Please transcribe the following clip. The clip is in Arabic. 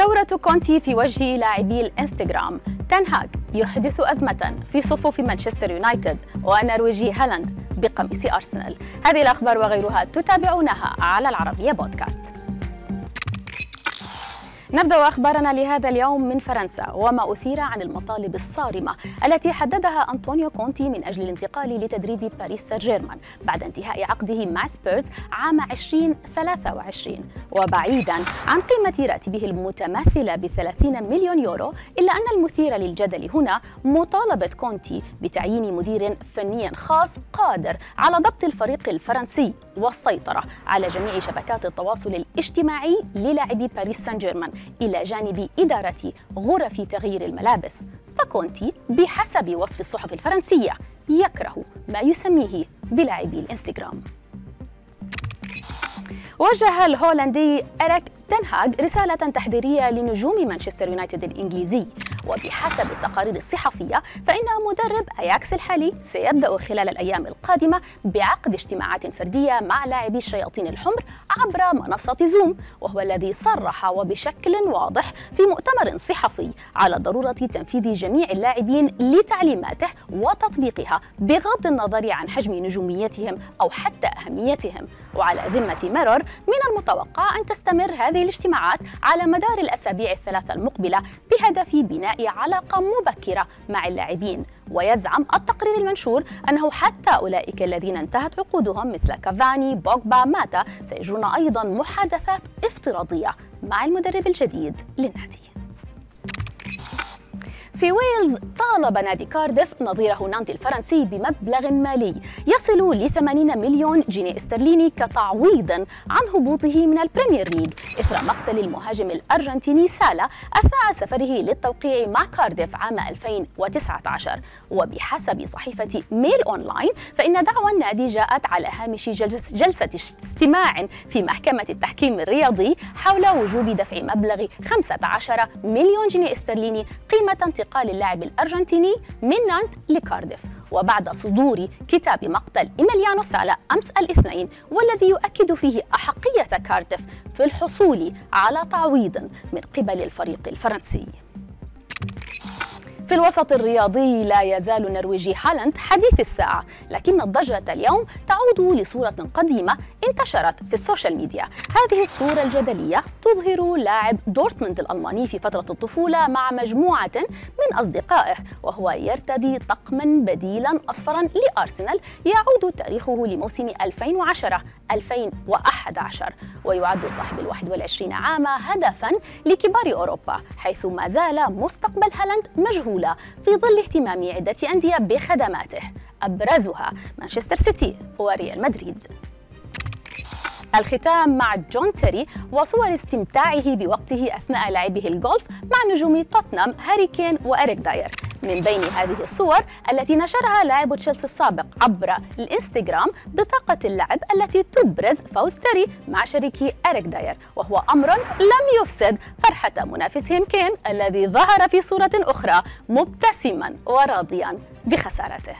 ثورة كونتي في وجه لاعبي الانستغرام. تنهاج يحدث أزمة في صفوف مانشستر يونايتد والنرويجي هالاند بقميص أرسنال. هذه الأخبار وغيرها تتابعونها على العربية بودكاست. نبدأ أخبارنا لهذا اليوم من فرنسا وما أثير عن المطالب الصارمة التي حددها أنطونيو كونتي من أجل الانتقال لتدريب باريس سان جيرمان بعد انتهاء عقده مع سبيرز عام 2023 وبعيدا عن قيمة راتبه المتماثلة ب 30 مليون يورو إلا أن المثير للجدل هنا مطالبة كونتي بتعيين مدير فني خاص قادر على ضبط الفريق الفرنسي. والسيطرة على جميع شبكات التواصل الاجتماعي للاعبي باريس سان جيرمان إلى جانب إدارة غرف تغيير الملابس. فكونتي بحسب وصف الصحف الفرنسية يكره ما يسميه بلاعبي الإنستغرام. وجه الهولندي إريك تنهاج رسالة تحذيرية لنجوم مانشستر يونايتد الإنجليزي. وبحسب التقارير الصحفية فإن مدرب أياكس الحالي سيبدأ خلال الأيام القادمة بعقد اجتماعات فردية مع لاعبي الشياطين الحمر عبر منصة زوم. وهو الذي صرح وبشكل واضح في مؤتمر صحفي على ضرورة تنفيذ جميع اللاعبين لتعليماته وتطبيقها بغض النظر عن حجم نجوميتهم أو حتى أهميتهم. وعلى ذمة ميرور من المتوقع أن تستمر هذه الاجتماعات على مدار الأسابيع الثلاثة المقبلة بهدف بناء علاقة مبكرة مع اللاعبين. ويزعم التقرير المنشور أنه حتى أولئك الذين انتهت عقودهم مثل كافاني بوجبا ماتا سيجرون أيضا محادثات افتراضية مع المدرب الجديد للنادي. في ويلز طالب نادي كارديف نظيره نانتي الفرنسي بمبلغ مالي. يصل ل 80 مليون جنيه استرليني كتعويض عن هبوطه من ال Premier League. إثر مقتل المهاجم الأرجنتيني سالا أثناء سفره للتوقيع مع كارديف عام 2019 وبحسب صحيفة Mail Online فإن دعوى النادي جاءت على هامش جلسة استماع في محكمة التحكيم الرياضي حول وجوب دفع مبلغ 15 مليون جنيه استرليني قيمة انتقال اللاعب الأرجنتيني من نانت لكارديف. وبعد صدور كتاب مقتل إيميليانو سالا أمس الاثنين والذي يؤكد فيه أحقية كارديف في الحصول على تعويض من قبل الفريق الفرنسي. في الوسط الرياضي لا يزال النرويجي هالاند حديث الساعة لكن الضجة اليوم تعود لصورة قديمة انتشرت في ال social media. هذه الصورة الجدلية تظهر لاعب دورتموند الألماني في فترة الطفولة مع مجموعة من أصدقائه وهو يرتدي طقما بديلا أصفرا لأرسنال يعود تاريخه لموسم 2010 2011 ويعد صاحب الواحد والعشرين عام هدفا لكبار أوروبا حيث ما زال مستقبل هالاند مجهولا. في ظل اهتمام عدة أندية بخدماته. أبرزها مانشستر سيتي وريال مدريد. الختام مع جون تيري وصور استمتاعه بوقته أثناء لعبه الجولف مع نجوم توتنهام هاري كين وإريك داير. من بين هذه الصور التي نشرها لاعب تشيلسي السابق عبر الإنستغرام بطاقة اللعب التي تبرز فوز تيري مع شريكه إريك داير وهو أمر لم يفسد فرحة منافسهم كين الذي ظهر في صورة أخرى مبتسما وراضيا بخسارته.